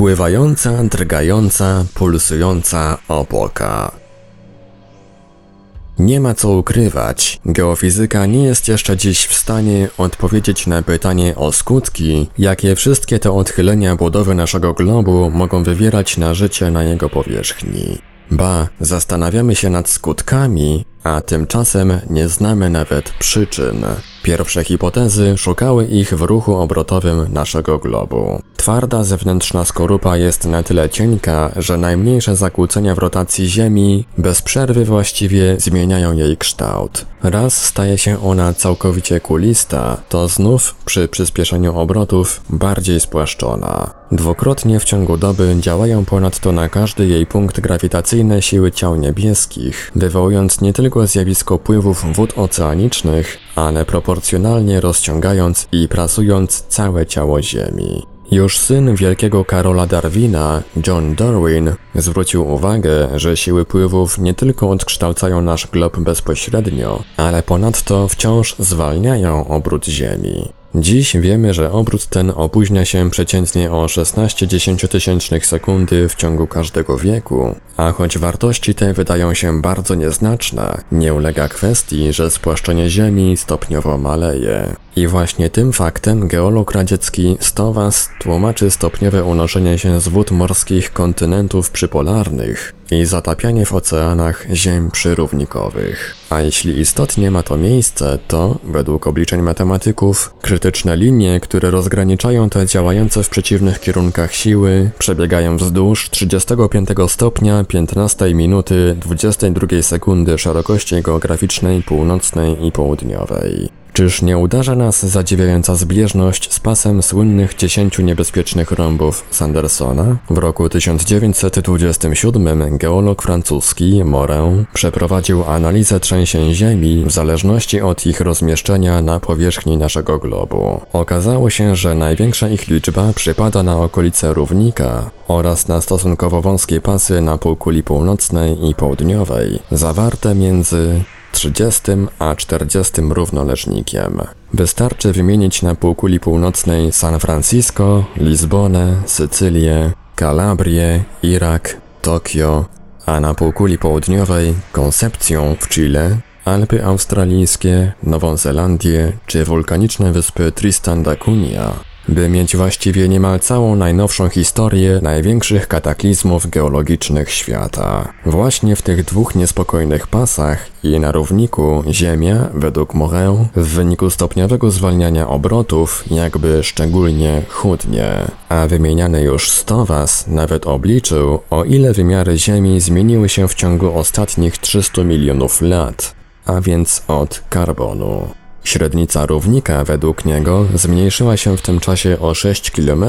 Pływająca, drgająca, pulsująca opoka. Nie ma co ukrywać, geofizyka nie jest jeszcze dziś w stanie odpowiedzieć na pytanie o skutki, jakie wszystkie te odchylenia budowy naszego globu mogą wywierać na życie na jego powierzchni. Ba, zastanawiamy się nad skutkami, a tymczasem nie znamy nawet przyczyn. Pierwsze hipotezy szukały ich w ruchu obrotowym naszego globu. Twarda zewnętrzna skorupa jest na tyle cienka, że najmniejsze zakłócenia w rotacji Ziemi bez przerwy właściwie zmieniają jej kształt. Raz staje się ona całkowicie kulista, to znów przy przyspieszeniu obrotów bardziej spłaszczona. Dwukrotnie w ciągu doby działają ponadto na każdy jej punkt grawitacyjne siły ciał niebieskich, wywołując nie tylko zjawisko pływów wód oceanicznych, ale proporcjonalnie rozciągając i prasując całe ciało Ziemi. Już syn wielkiego Karola Darwina, John Darwin, zwrócił uwagę, że siły pływów nie tylko odkształcają nasz glob bezpośrednio, ale ponadto wciąż zwalniają obrót Ziemi. Dziś wiemy, że obrót ten opóźnia się przeciętnie o 16 dziesięciotysięcznych sekundy w ciągu każdego wieku, a choć wartości te wydają się bardzo nieznaczne, nie ulega kwestii, że spłaszczenie Ziemi stopniowo maleje. I właśnie tym faktem geolog radziecki Stowas tłumaczy stopniowe unoszenie się z wód morskich kontynentów przypolarnych i zatapianie w oceanach ziem przyrównikowych. A jeśli istotnie ma to miejsce, to, według obliczeń matematyków, krytyczne linie, które rozgraniczają te działające w przeciwnych kierunkach siły, przebiegają wzdłuż 35 stopnia 15 minuty 22 sekundy szerokości geograficznej północnej i południowej. Czyż nie uderza nas zadziwiająca zbieżność z pasem słynnych dziesięciu niebezpiecznych rąbów Sandersona? W roku 1927 geolog francuski Morin przeprowadził analizę trzęsień ziemi w zależności od ich rozmieszczenia na powierzchni naszego globu. Okazało się, że największa ich liczba przypada na okolice równika oraz na stosunkowo wąskie pasy na półkuli północnej i południowej, zawarte między 30 a 40 równoleżnikiem. Wystarczy wymienić na półkuli północnej San Francisco, Lizbonę, Sycylię, Kalabrię, Irak, Tokio, a na półkuli południowej Koncepcją w Chile, Alpy australijskie, Nową Zelandię czy wulkaniczne wyspy Tristan da Cunha by mieć właściwie niemal całą najnowszą historię największych kataklizmów geologicznych świata. Właśnie w tych dwóch niespokojnych pasach i na równiku Ziemia, według Morin, w wyniku stopniowego zwalniania obrotów, jakby szczególnie chudnie. A wymieniany już Stowas nawet obliczył, o ile wymiary Ziemi zmieniły się w ciągu ostatnich 300 milionów lat, a więc od karbonu. Średnica równika według niego zmniejszyła się w tym czasie o 6 km,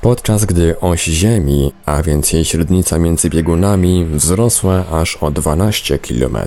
podczas gdy oś Ziemi, a więc jej średnica między biegunami, wzrosła aż o 12 km.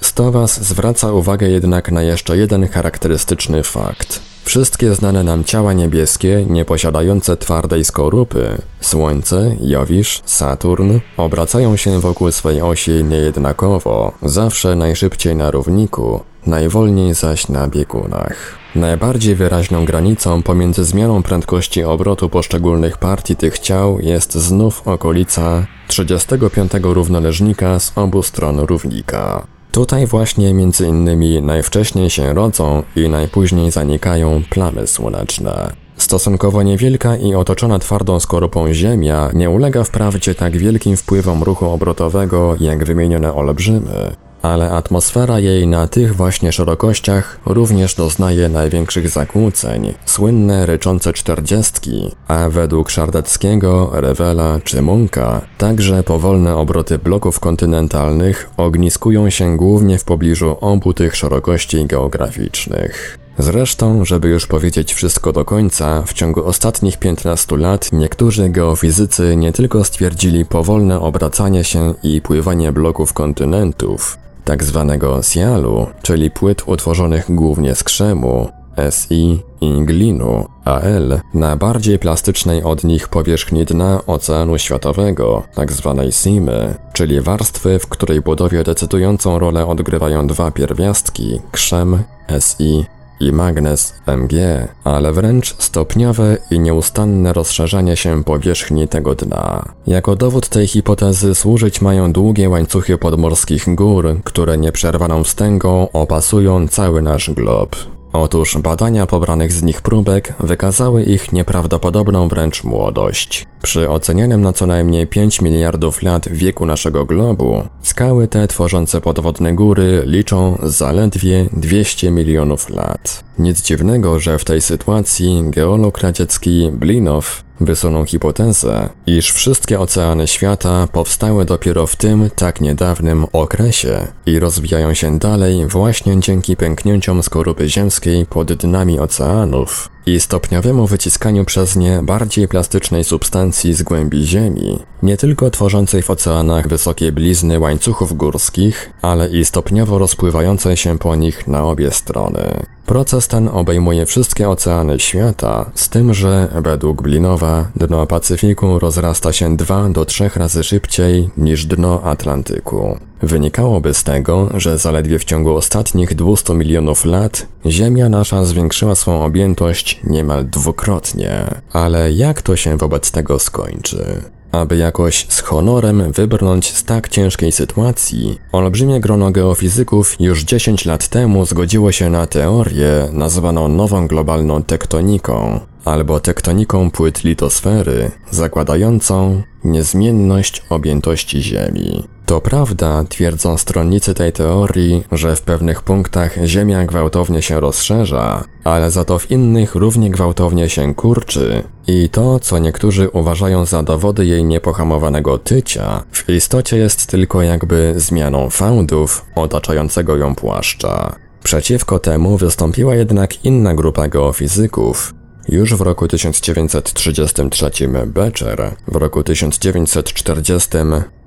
Stowas zwraca uwagę jednak na jeszcze jeden charakterystyczny fakt. Wszystkie znane nam ciała niebieskie, nieposiadające twardej skorupy, Słońce, Jowisz, Saturn, obracają się wokół swej osi niejednakowo, zawsze najszybciej na równiku, najwolniej zaś na biegunach. Najbardziej wyraźną granicą pomiędzy zmianą prędkości obrotu poszczególnych partii tych ciał jest znów okolica 35 równoleżnika z obu stron równika. Tutaj właśnie między innymi najwcześniej się rodzą i najpóźniej zanikają plamy słoneczne. Stosunkowo niewielka i otoczona twardą skorupą Ziemia nie ulega wprawdzie tak wielkim wpływom ruchu obrotowego jak wymienione olbrzymy, ale atmosfera jej na tych właśnie szerokościach również doznaje największych zakłóceń, słynne ryczące czterdziestki, a według Szardeckiego, Rewela czy Munka także powolne obroty bloków kontynentalnych ogniskują się głównie w pobliżu obu tych szerokości geograficznych. Zresztą, żeby już powiedzieć wszystko do końca, w ciągu ostatnich 15 lat niektórzy geofizycy nie tylko stwierdzili powolne obracanie się i pływanie bloków kontynentów, tak zwanego sialu, czyli płyt utworzonych głównie z krzemu, Si i glinu, Al na bardziej plastycznej od nich powierzchni dna Oceanu Światowego. Tak simy, czyli warstwy, w której budowie decydującą rolę odgrywają dwa pierwiastki, krzem Si i magnes Mg, ale wręcz stopniowe i nieustanne rozszerzanie się powierzchni tego dna. Jako dowód tej hipotezy służyć mają długie łańcuchy podmorskich gór, które nieprzerwaną wstęgą opasują cały nasz glob. Otóż badania pobranych z nich próbek wykazały ich nieprawdopodobną wręcz młodość. Przy ocenianym na co najmniej 5 miliardów lat wieku naszego globu, skały te tworzące podwodne góry liczą zaledwie 200 milionów lat. Nic dziwnego, że w tej sytuacji geolog radziecki Blinow wysunął hipotezę, iż wszystkie oceany świata powstały dopiero w tym tak niedawnym okresie i rozwijają się dalej właśnie dzięki pęknięciom skorupy ziemskiej pod dnami oceanów, i stopniowemu wyciskaniu przez nie bardziej plastycznej substancji z głębi Ziemi, nie tylko tworzącej w oceanach wysokie blizny łańcuchów górskich, ale i stopniowo rozpływającej się po nich na obie strony. Proces ten obejmuje wszystkie oceany świata, z tym, że według Blinowa dno Pacyfiku rozrasta się 2 do 3 razy szybciej niż dno Atlantyku. Wynikałoby z tego, że zaledwie w ciągu ostatnich 200 milionów lat Ziemia nasza zwiększyła swą objętość niemal dwukrotnie. Ale jak to się wobec tego skończy? Aby jakoś z honorem wybrnąć z tak ciężkiej sytuacji, olbrzymie grono geofizyków już 10 lat temu zgodziło się na teorię nazwaną nową globalną tektoniką, albo tektoniką płyt litosfery, zakładającą niezmienność objętości Ziemi. To prawda, twierdzą stronnicy tej teorii, że w pewnych punktach Ziemia gwałtownie się rozszerza, ale za to w innych równie gwałtownie się kurczy. I to, co niektórzy uważają za dowody jej niepohamowanego tycia, w istocie jest tylko jakby zmianą fałdów otaczającego ją płaszcza. Przeciwko temu wystąpiła jednak inna grupa geofizyków, już w roku 1933 Becher, w roku 1940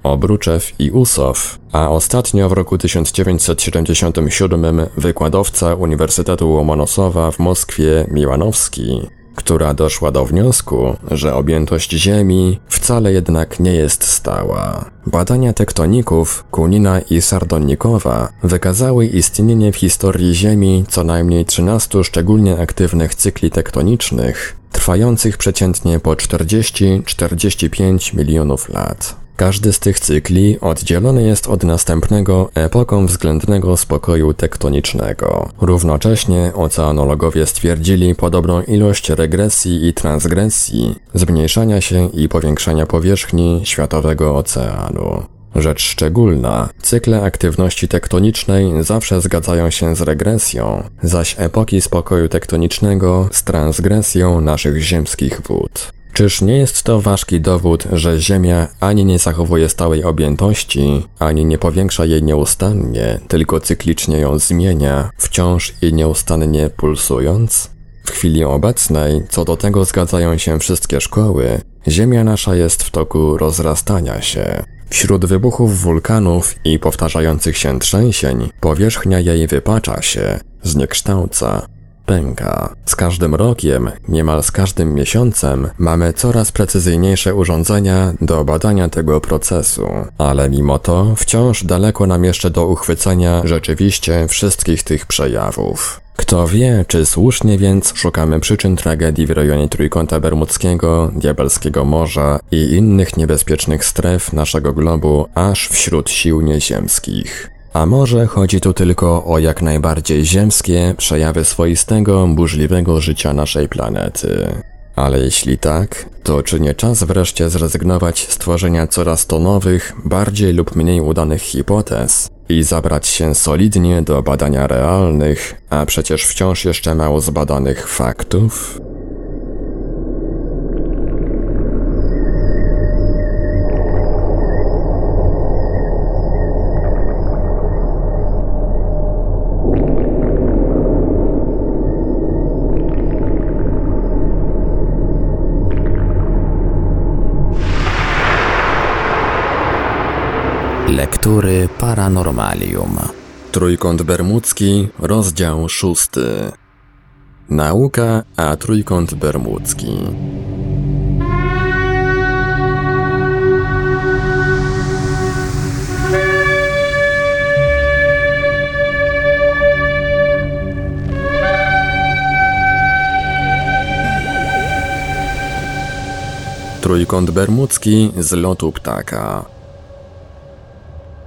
Obruczew i Usow, a ostatnio w roku 1977 wykładowca Uniwersytetu Łomonosowa w Moskwie Miłanowski, która doszła do wniosku, że objętość Ziemi wcale jednak nie jest stała. Badania tektoników Kunina i Sardonnikowa wykazały istnienie w historii Ziemi co najmniej 13 szczególnie aktywnych cykli tektonicznych, trwających przeciętnie po 40-45 milionów lat. Każdy z tych cykli oddzielony jest od następnego epoką względnego spokoju tektonicznego. Równocześnie oceanologowie stwierdzili podobną ilość regresji i transgresji, zmniejszania się i powiększania powierzchni światowego oceanu. Rzecz szczególna, cykle aktywności tektonicznej zawsze zgadzają się z regresją, zaś epoki spokoju tektonicznego z transgresją naszych ziemskich wód. Czyż nie jest to ważki dowód, że Ziemia ani nie zachowuje stałej objętości, ani nie powiększa jej nieustannie, tylko cyklicznie ją zmienia, wciąż i nieustannie pulsując? W chwili obecnej, co do tego zgadzają się wszystkie szkoły, Ziemia nasza jest w toku rozrastania się. Wśród wybuchów wulkanów i powtarzających się trzęsień, powierzchnia jej wypacza się, zniekształca, pęka. Z każdym rokiem, niemal z każdym miesiącem, mamy coraz precyzyjniejsze urządzenia do badania tego procesu, ale mimo to wciąż daleko nam jeszcze do uchwycenia rzeczywiście wszystkich tych przejawów. Kto wie, czy słusznie więc szukamy przyczyn tragedii w rejonie Trójkąta Bermudzkiego, Diabelskiego Morza i innych niebezpiecznych stref naszego globu aż wśród sił nieziemskich. A może chodzi tu tylko o jak najbardziej ziemskie przejawy swoistego, burzliwego życia naszej planety. Ale jeśli tak, to czy nie czas wreszcie zrezygnować z tworzenia coraz to nowych, bardziej lub mniej udanych hipotez i zabrać się solidnie do badania realnych, a przecież wciąż jeszcze mało zbadanych faktów? Lektury Paranormalium. Trójkąt Bermudzki, rozdział szósty. Nauka a Trójkąt Bermudzki. Trójkąt Bermudzki z lotu ptaka.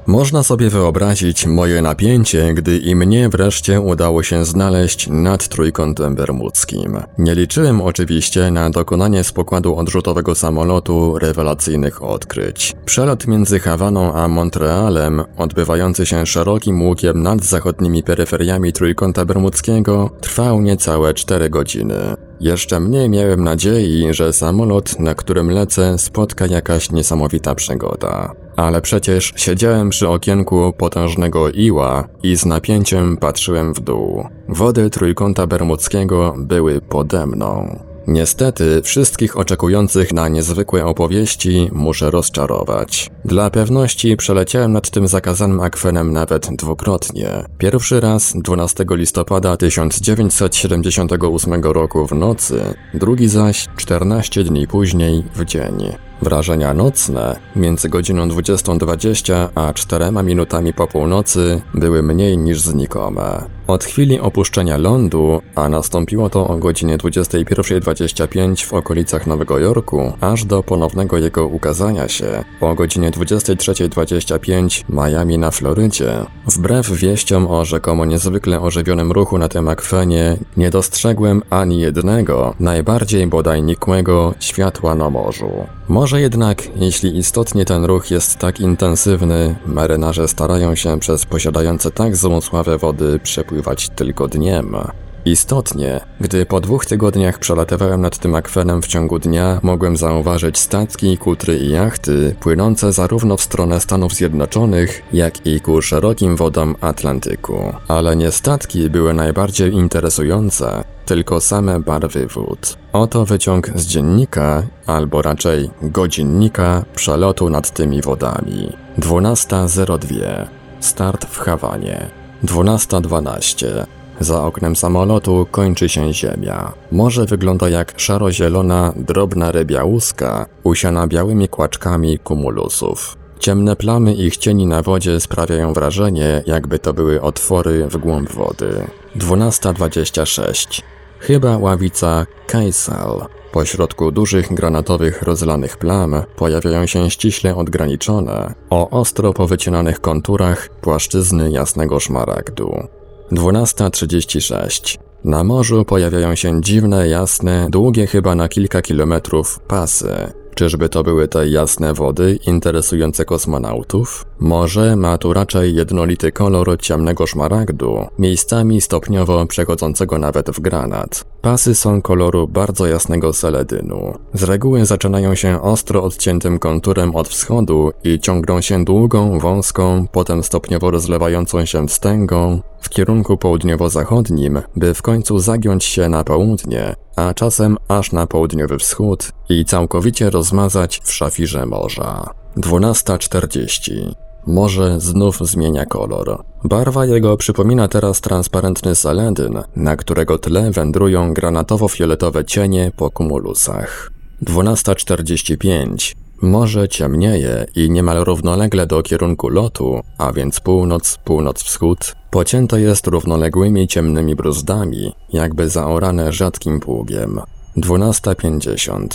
Można sobie wyobrazić moje napięcie, gdy i mnie wreszcie udało się znaleźć nad trójkątem bermudzkim. Nie liczyłem oczywiście na dokonanie z pokładu odrzutowego samolotu rewelacyjnych odkryć. Przelot między Hawaną a Montrealem, odbywający się szerokim łukiem nad zachodnimi peryferiami trójkąta bermudzkiego, trwał niecałe 4 godziny. Jeszcze mniej miałem nadziei, że samolot, na którym lecę, spotka jakaś niesamowita przygoda. Ale przecież siedziałem przy okienku potężnego iła i z napięciem patrzyłem w dół. Wody trójkąta bermudzkiego były pode mną. Niestety, wszystkich oczekujących na niezwykłe opowieści muszę rozczarować. Dla pewności przeleciałem nad tym zakazanym akwenem nawet dwukrotnie. Pierwszy raz 12 listopada 1978 roku w nocy, drugi zaś 14 dni później w dzień. Wrażenia nocne między godziną 20.20 a 4 minutami po północy były mniej niż znikome. Od chwili opuszczenia lądu, a nastąpiło to o godzinie 21.25 w okolicach Nowego Jorku, aż do ponownego jego ukazania się o godzinie 23.25 Miami na Florydzie, wbrew wieściom o rzekomo niezwykle ożywionym ruchu na tym akwenie, nie dostrzegłem ani jednego, najbardziej bodaj nikłego światła na morzu. Może jednak, jeśli istotnie ten ruch jest tak intensywny, marynarze starają się przez posiadające tak złą sławę wody przepływać tylko dniem. Istotnie, gdy po dwóch tygodniach przelatywałem nad tym akwenem w ciągu dnia, mogłem zauważyć statki, kutry i jachty płynące zarówno w stronę Stanów Zjednoczonych, jak i ku szerokim wodom Atlantyku. Ale nie statki były najbardziej interesujące, tylko same barwy wód. Oto wyciąg z dziennika, albo raczej godzinnika przelotu nad tymi wodami. 12.02. Start w Hawanie. 12.12. Za oknem samolotu kończy się ziemia. Morze wygląda jak szaro-zielona, drobna rybia łuska, usiana białymi kłaczkami kumulusów. Ciemne plamy ich cieni na wodzie sprawiają wrażenie, jakby to były otwory w głąb wody. 12.26. Chyba ławica Kaisal. Pośrodku dużych granatowych rozlanych plam pojawiają się ściśle odgraniczone, o ostro powycinanych konturach płaszczyzny jasnego szmaragdu. 12.36. Na morzu pojawiają się dziwne, jasne, długie chyba na kilka kilometrów pasy. Czyżby to były te jasne wody interesujące kosmonautów? Morze ma tu raczej jednolity kolor ciemnego szmaragdu, miejscami stopniowo przechodzącego nawet w granat. Pasy są koloru bardzo jasnego seledynu. Z reguły zaczynają się ostro odciętym konturem od wschodu i ciągną się długą, wąską, potem stopniowo rozlewającą się wstęgą w kierunku południowo-zachodnim, by w końcu zagiąć się na południe, a czasem aż na południowy wschód i całkowicie rozmazać w szafirze morza. 12.40 Morze znów zmienia kolor. Barwa jego przypomina teraz transparentny saledyn, na którego tle wędrują granatowo-fioletowe cienie po kumulusach. 12.45 Morze ciemnieje i niemal równolegle do kierunku lotu, a więc północ, północ-wschód, pocięte jest równoległymi ciemnymi bruzdami, jakby zaorane rzadkim pługiem. 12.50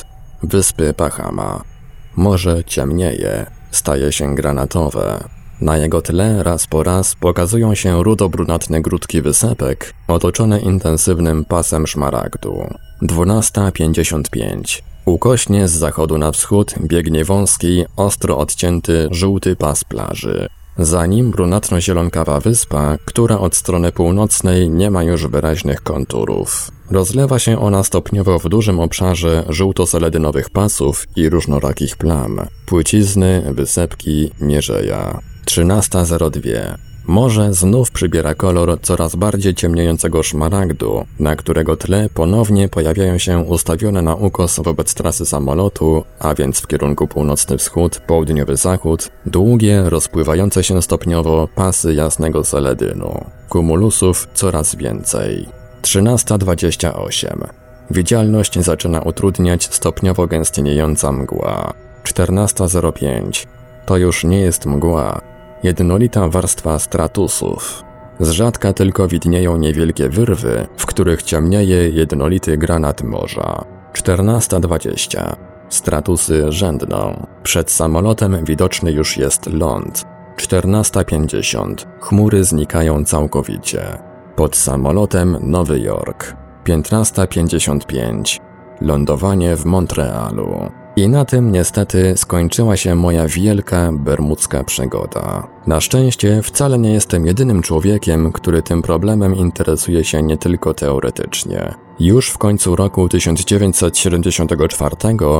Wyspy Bahama Morze ciemnieje, staje się granatowe. Na jego tle raz po raz pokazują się rudo-brunatne grudki wysepek, otoczone intensywnym pasem szmaragdu. 12.55 Ukośnie z zachodu na wschód biegnie wąski, ostro odcięty, żółty pas plaży. za nim brunatno-zielonkawa wyspa, która od strony północnej nie ma już wyraźnych konturów. Rozlewa się ona stopniowo w dużym obszarze żółto-seledynowych pasów i różnorakich plam, płycizny, wysepki, mierzeja. 13.02 Morze znów przybiera kolor coraz bardziej ciemniejącego szmaragdu, na którego tle ponownie pojawiają się ustawione na ukos wobec trasy samolotu, a więc w kierunku północny wschód, południowy zachód, długie, rozpływające się stopniowo pasy jasnego seledynu. Kumulusów coraz więcej. 13.28. Widzialność zaczyna utrudniać stopniowo gęstniejąca mgła. 14.05. To już nie jest mgła, jednolita warstwa stratusów. Z rzadka tylko widnieją niewielkie wyrwy, w których ciemnieje jednolity granat morza. 14.20. Stratusy rzędną. Przed samolotem widoczny już jest ląd. 14.50. Chmury znikają całkowicie. Pod samolotem Nowy Jork. 15.55. Lądowanie w Montrealu. I na tym niestety skończyła się moja wielka bermudzka przygoda. Na szczęście wcale nie jestem jedynym człowiekiem, który tym problemem interesuje się nie tylko teoretycznie. Już w końcu roku 1974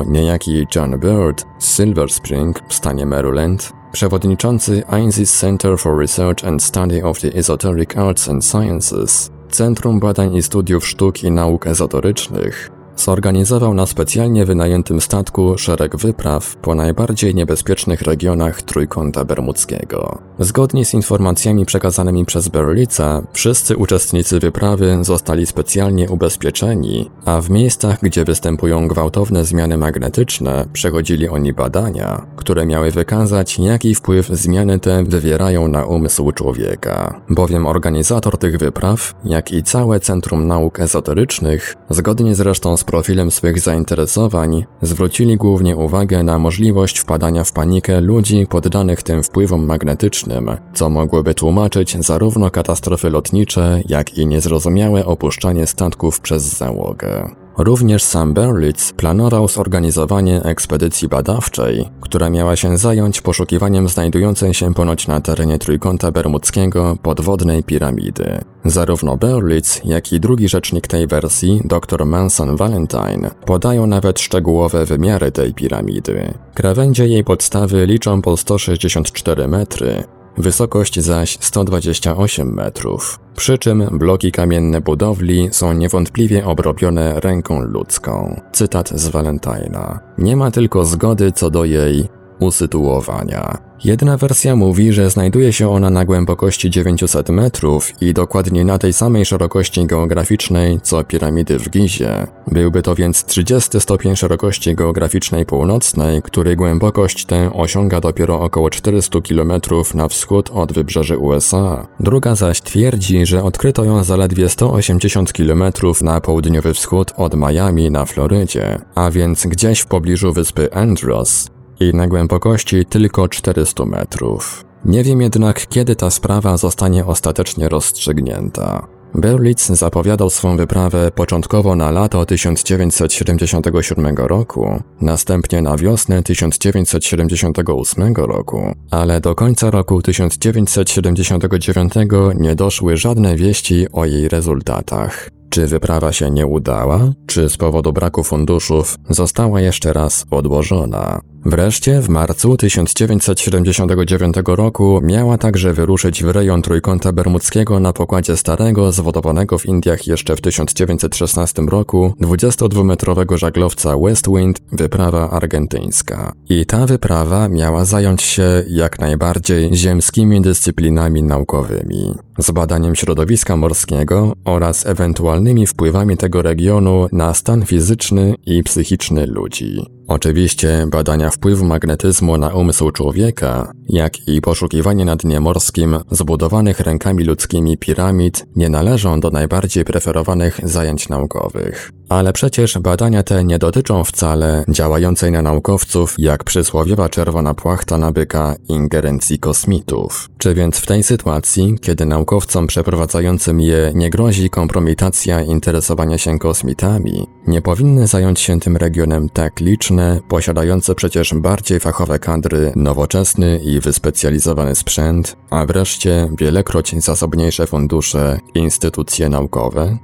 niejaki John Bird z Silver Spring w stanie Maryland, przewodniczący INSIS Center for Research and Study of the Esoteric Arts and Sciences, Centrum Badań i Studiów Sztuk i Nauk Ezoterycznych, zorganizował na specjalnie wynajętym statku szereg wypraw po najbardziej niebezpiecznych regionach Trójkąta Bermudzkiego. Zgodnie z informacjami przekazanymi przez Berlica, wszyscy uczestnicy wyprawy zostali specjalnie ubezpieczeni, a w miejscach, gdzie występują gwałtowne zmiany magnetyczne, przechodzili oni badania, które miały wykazać, jaki wpływ zmiany te wywierają na umysł człowieka. Bowiem organizator tych wypraw, jak i całe Centrum Nauk Ezoterycznych, zgodnie zresztą z profilem swych zainteresowań, zwrócili głównie uwagę na możliwość wpadania w panikę ludzi poddanych tym wpływom magnetycznym, co mogłoby tłumaczyć zarówno katastrofy lotnicze, jak i niezrozumiałe opuszczanie statków przez załogę. Również sam Berlitz planował zorganizowanie ekspedycji badawczej, która miała się zająć poszukiwaniem znajdującej się ponoć na terenie Trójkąta Bermudzkiego podwodnej piramidy. Zarówno Berlitz, jak i drugi rzecznik tej wersji, dr Manson Valentine, podają nawet szczegółowe wymiary tej piramidy. Krawędzie jej podstawy liczą po 164 metry, wysokość zaś 128 metrów. Przy czym bloki kamienne budowli są niewątpliwie obrobione ręką ludzką. Cytat z Valentina. Nie ma tylko zgody co do jej usytuowania. Jedna wersja mówi, że znajduje się ona na głębokości 900 metrów i dokładnie na tej samej szerokości geograficznej co piramidy w Gizie. Byłby to więc 30 stopień szerokości geograficznej północnej, której głębokość tę osiąga dopiero około 400 km na wschód od wybrzeży USA. Druga zaś twierdzi, że odkryto ją zaledwie 180 km na południowy wschód od Miami na Florydzie, a więc gdzieś w pobliżu wyspy Andros i na głębokości tylko 400 metrów. Nie wiem jednak, kiedy ta sprawa zostanie ostatecznie rozstrzygnięta. Berlitz zapowiadał swą wyprawę początkowo na lato 1977 roku, następnie na wiosnę 1978 roku, ale do końca roku 1979 nie doszły żadne wieści o jej rezultatach. Czy wyprawa się nie udała, czy z powodu braku funduszów została jeszcze raz odłożona? Wreszcie w marcu 1979 roku miała także wyruszyć w rejon Trójkąta Bermudzkiego na pokładzie starego, zwodowanego w Indiach jeszcze w 1916 roku 22-metrowego żaglowca Westwind wyprawa argentyńska. I ta wyprawa miała zająć się jak najbardziej ziemskimi dyscyplinami naukowymi, z badaniem środowiska morskiego oraz ewentualnymi wpływami tego regionu na stan fizyczny i psychiczny ludzi. Oczywiście badania wpływu magnetyzmu na umysł człowieka, jak i poszukiwanie na dnie morskim zbudowanych rękami ludzkimi piramid nie należą do najbardziej preferowanych zajęć naukowych. Ale przecież badania te nie dotyczą wcale działającej na naukowców jak przysłowiowa czerwona płachta na byka ingerencji kosmitów. Czy więc w tej sytuacji, kiedy naukowcy naukowcom przeprowadzającym je nie grozi kompromitacja interesowania się kosmitami, nie powinny zająć się tym regionem tak liczne, posiadające przecież bardziej fachowe kadry, nowoczesny i wyspecjalizowany sprzęt, a wreszcie wielekroć zasobniejsze fundusze, instytucje naukowe?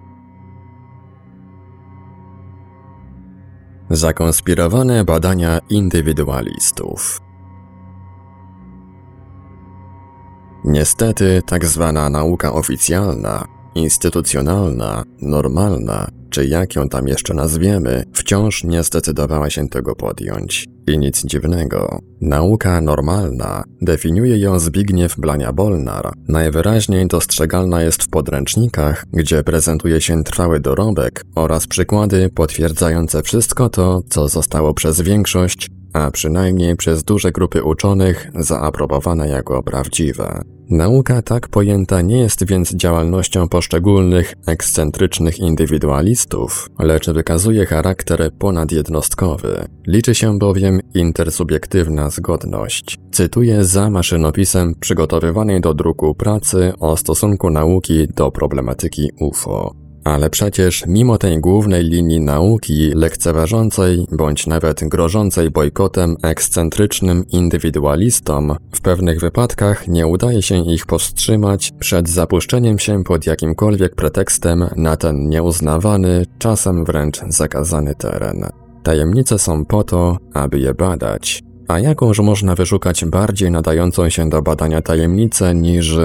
Zakonspirowane badania indywidualistów. Niestety, tak zwana nauka oficjalna, instytucjonalna, normalna, czy jak ją tam jeszcze nazwiemy, wciąż nie zdecydowała się tego podjąć. I nic dziwnego. Nauka normalna, definiuje ją Zbigniew Blania-Bolnar, najwyraźniej dostrzegalna jest w podręcznikach, gdzie prezentuje się trwały dorobek oraz przykłady potwierdzające wszystko to, co zostało przez większość, a przynajmniej przez duże grupy uczonych, zaaprobowane jako prawdziwe. Nauka tak pojęta nie jest więc działalnością poszczególnych, ekscentrycznych indywidualistów, lecz wykazuje charakter ponadjednostkowy. Liczy się bowiem intersubiektywna zgodność. Cytuję za maszynopisem przygotowywanej do druku pracy o stosunku nauki do problematyki UFO. Ale przecież mimo tej głównej linii nauki lekceważącej bądź nawet grożącej bojkotem ekscentrycznym indywidualistom, w pewnych wypadkach nie udaje się ich powstrzymać przed zapuszczeniem się pod jakimkolwiek pretekstem na ten nieuznawany, czasem wręcz zakazany teren. Tajemnice są po to, aby je badać. A jakąż można wyszukać bardziej nadającą się do badania tajemnicę niż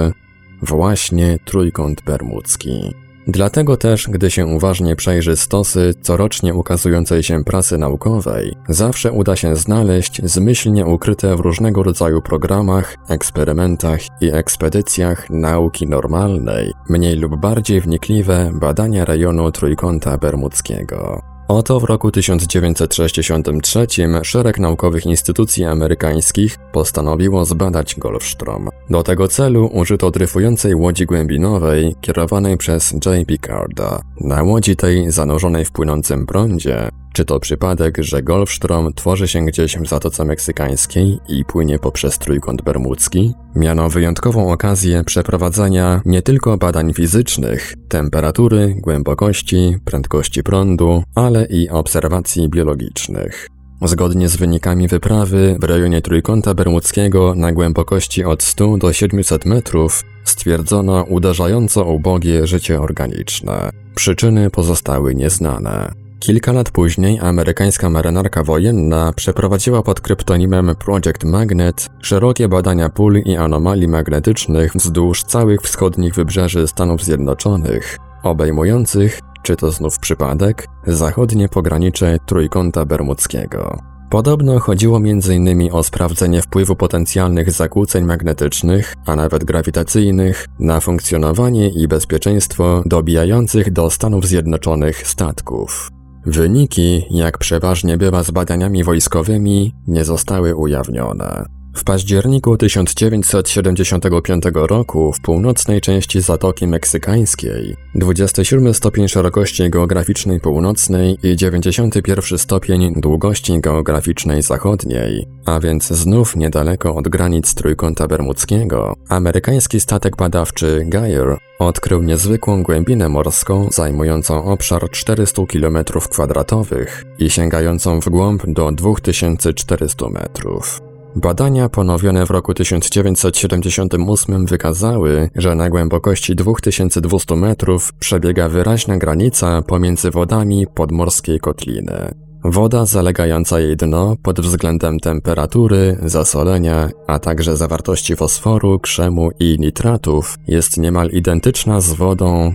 właśnie trójkąt bermudzki. Dlatego też, gdy się uważnie przejrzy stosy corocznie ukazującej się prasy naukowej, zawsze uda się znaleźć zmyślnie ukryte w różnego rodzaju programach, eksperymentach i ekspedycjach nauki normalnej, mniej lub bardziej wnikliwe badania rejonu Trójkąta Bermudzkiego. Oto w roku 1963 szereg naukowych instytucji amerykańskich postanowiło zbadać Golfstrom. Do tego celu użyto dryfującej łodzi głębinowej kierowanej przez J. Picarda. Na łodzi tej zanurzonej w płynącym prądzie czy to przypadek, że Golfstrom tworzy się gdzieś w Zatoce Meksykańskiej i płynie poprzez Trójkąt Bermudzki? Miano wyjątkową okazję przeprowadzenia nie tylko badań fizycznych, temperatury, głębokości, prędkości prądu, ale i obserwacji biologicznych. Zgodnie z wynikami wyprawy w rejonie Trójkąta Bermudzkiego na głębokości od 100 do 700 metrów stwierdzono uderzająco ubogie życie organiczne. Przyczyny pozostały nieznane. Kilka lat później amerykańska marynarka wojenna przeprowadziła pod kryptonimem Project Magnet szerokie badania pól i anomalii magnetycznych wzdłuż całych wschodnich wybrzeży Stanów Zjednoczonych, obejmujących, czy to znów przypadek, zachodnie pogranicze Trójkąta Bermudzkiego. Podobno chodziło m.in. o sprawdzenie wpływu potencjalnych zakłóceń magnetycznych, a nawet grawitacyjnych, na funkcjonowanie i bezpieczeństwo dobijających do Stanów Zjednoczonych statków. Wyniki, jak przeważnie bywa z badaniami wojskowymi, nie zostały ujawnione. W październiku 1975 roku w północnej części Zatoki Meksykańskiej 27 stopień szerokości geograficznej północnej i 91 stopień długości geograficznej zachodniej, a więc znów niedaleko od granic Trójkąta Bermudzkiego, amerykański statek badawczy Geyer odkrył niezwykłą głębinę morską zajmującą obszar 400 km2 i sięgającą w głąb do 2400 metrów. Badania ponowione w roku 1978 wykazały, że na głębokości 2200 metrów przebiega wyraźna granica pomiędzy wodami podmorskiej kotliny. Woda zalegająca jej dno pod względem temperatury, zasolenia, a także zawartości fosforu, krzemu i nitratów jest niemal identyczna z wodą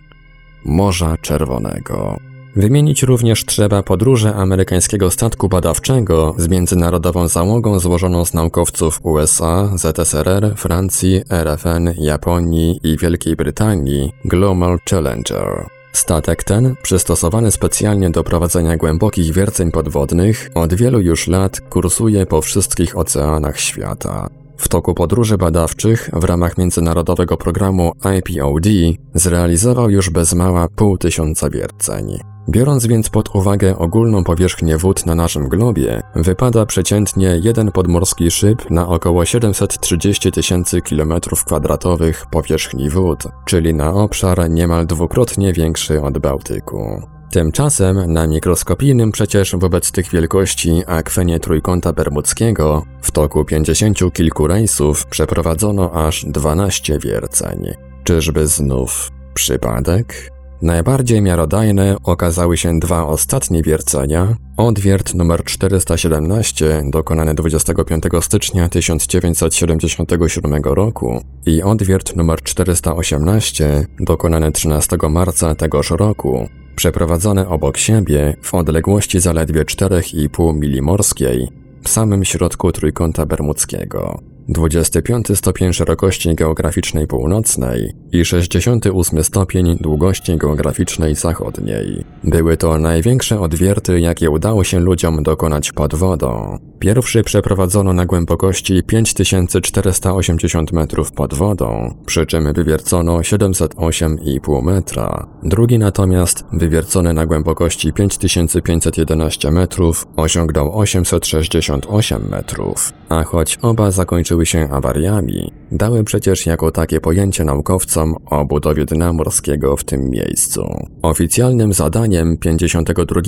Morza Czerwonego. Wymienić również trzeba podróże amerykańskiego statku badawczego z międzynarodową załogą złożoną z naukowców USA, ZSRR, Francji, RFN, Japonii i Wielkiej Brytanii Global Challenger. Statek ten, przystosowany specjalnie do prowadzenia głębokich wierceń podwodnych, od wielu już lat kursuje po wszystkich oceanach świata. W toku podróży badawczych w ramach międzynarodowego programu IPOD zrealizował już bez mała pół tysiąca wierceń. Biorąc więc pod uwagę ogólną powierzchnię wód na naszym globie, wypada przeciętnie jeden podmorski szyb na około 730 tysięcy kilometrów kwadratowych powierzchni wód, czyli na obszar niemal dwukrotnie większy od Bałtyku. Tymczasem na mikroskopijnym przecież wobec tych wielkości akwenie Trójkąta Bermudzkiego w toku pięćdziesięciu kilku rejsów przeprowadzono aż 12 wierceń. Czyżby znów przypadek? Najbardziej miarodajne okazały się dwa ostatnie wiercenia. Odwiert numer 417 dokonany 25 stycznia 1977 roku i odwiert numer 418 dokonany 13 marca tegoż roku, przeprowadzone obok siebie w odległości zaledwie 4,5 mili morskiej w samym środku Trójkąta Bermudzkiego. 25 stopień szerokości geograficznej północnej i 68 stopień długości geograficznej zachodniej. Były to największe odwierty, jakie udało się ludziom dokonać pod wodą. Pierwszy przeprowadzono na głębokości 5480 metrów pod wodą, przy czym wywiercono 708,5 metra. Drugi natomiast, wywiercony na głębokości 5511 metrów, osiągnął 868 metrów. A choć oba zakończyły się awariami, dały przecież jako takie pojęcie naukowcom o budowie dna morskiego w tym miejscu. Oficjalnym zadaniem 52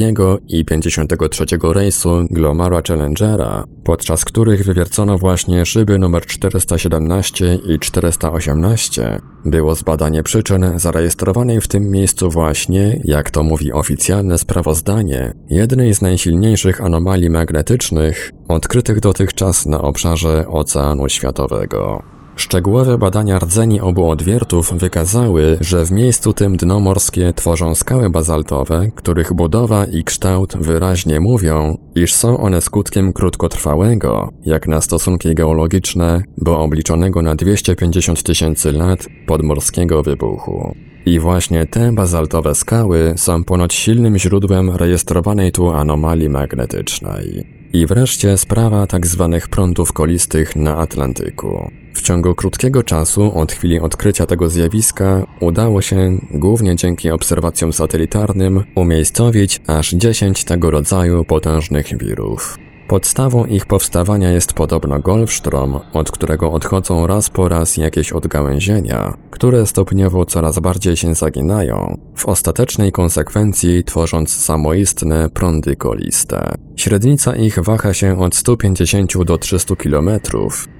i 53 rejsu Glomara Podczas których wywiercono właśnie szyby nr 417 i 418, było zbadanie przyczyn zarejestrowanej w tym miejscu właśnie, jak to mówi oficjalne sprawozdanie, jednej z najsilniejszych anomalii magnetycznych odkrytych dotychczas na obszarze Oceanu Światowego. Szczegółowe badania rdzeni obu odwiertów wykazały, że w miejscu tym dno morskie tworzą skały bazaltowe, których budowa i kształt wyraźnie mówią, iż są one skutkiem krótkotrwałego, jak na stosunki geologiczne, bo obliczonego na 250 tysięcy lat podmorskiego wybuchu. I właśnie te bazaltowe skały są ponoć silnym źródłem rejestrowanej tu anomalii magnetycznej. I wreszcie sprawa tzw. Tak prądów kolistych na Atlantyku. W ciągu krótkiego czasu od chwili odkrycia tego zjawiska udało się, głównie dzięki obserwacjom satelitarnym, umiejscowić aż 10 tego rodzaju potężnych wirów. Podstawą ich powstawania jest podobno Golfstrom, od którego odchodzą raz po raz jakieś odgałęzienia, które stopniowo coraz bardziej się zaginają, w ostatecznej konsekwencji tworząc samoistne prądy koliste. Średnica ich waha się od 150 do 300 km,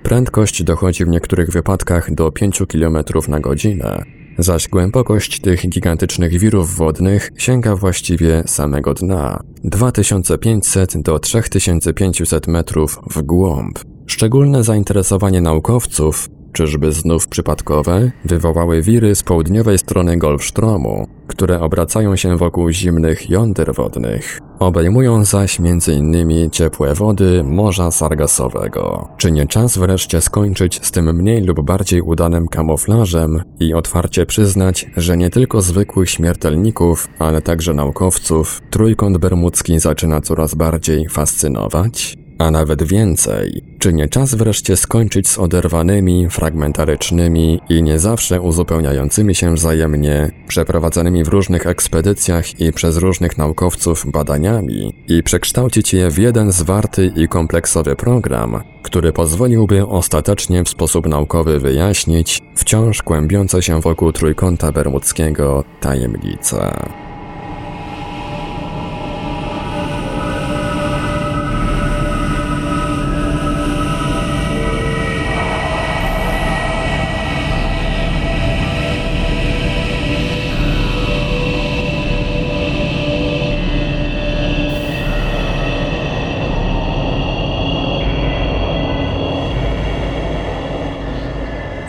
prędkość dochodzi w niektórych wypadkach do 5 km na godzinę, zaś głębokość tych gigantycznych wirów wodnych sięga właściwie samego dna 2500 do 3500 metrów w głąb. Szczególne zainteresowanie naukowców Czyżby znów przypadkowe wywołały wiry z południowej strony Golfstromu, które obracają się wokół zimnych jąder wodnych. Obejmują zaś m.in. ciepłe wody Morza Sargasowego. Czy nie czas wreszcie skończyć z tym mniej lub bardziej udanym kamuflażem i otwarcie przyznać, że nie tylko zwykłych śmiertelników, ale także naukowców trójkąt bermudzki zaczyna coraz bardziej fascynować? A nawet więcej, czy nie czas wreszcie skończyć z oderwanymi, fragmentarycznymi i nie zawsze uzupełniającymi się wzajemnie, przeprowadzanymi w różnych ekspedycjach i przez różnych naukowców badaniami i przekształcić je w jeden zwarty i kompleksowy program, który pozwoliłby ostatecznie w sposób naukowy wyjaśnić wciąż kłębiące się wokół trójkąta bermudzkiego tajemnice.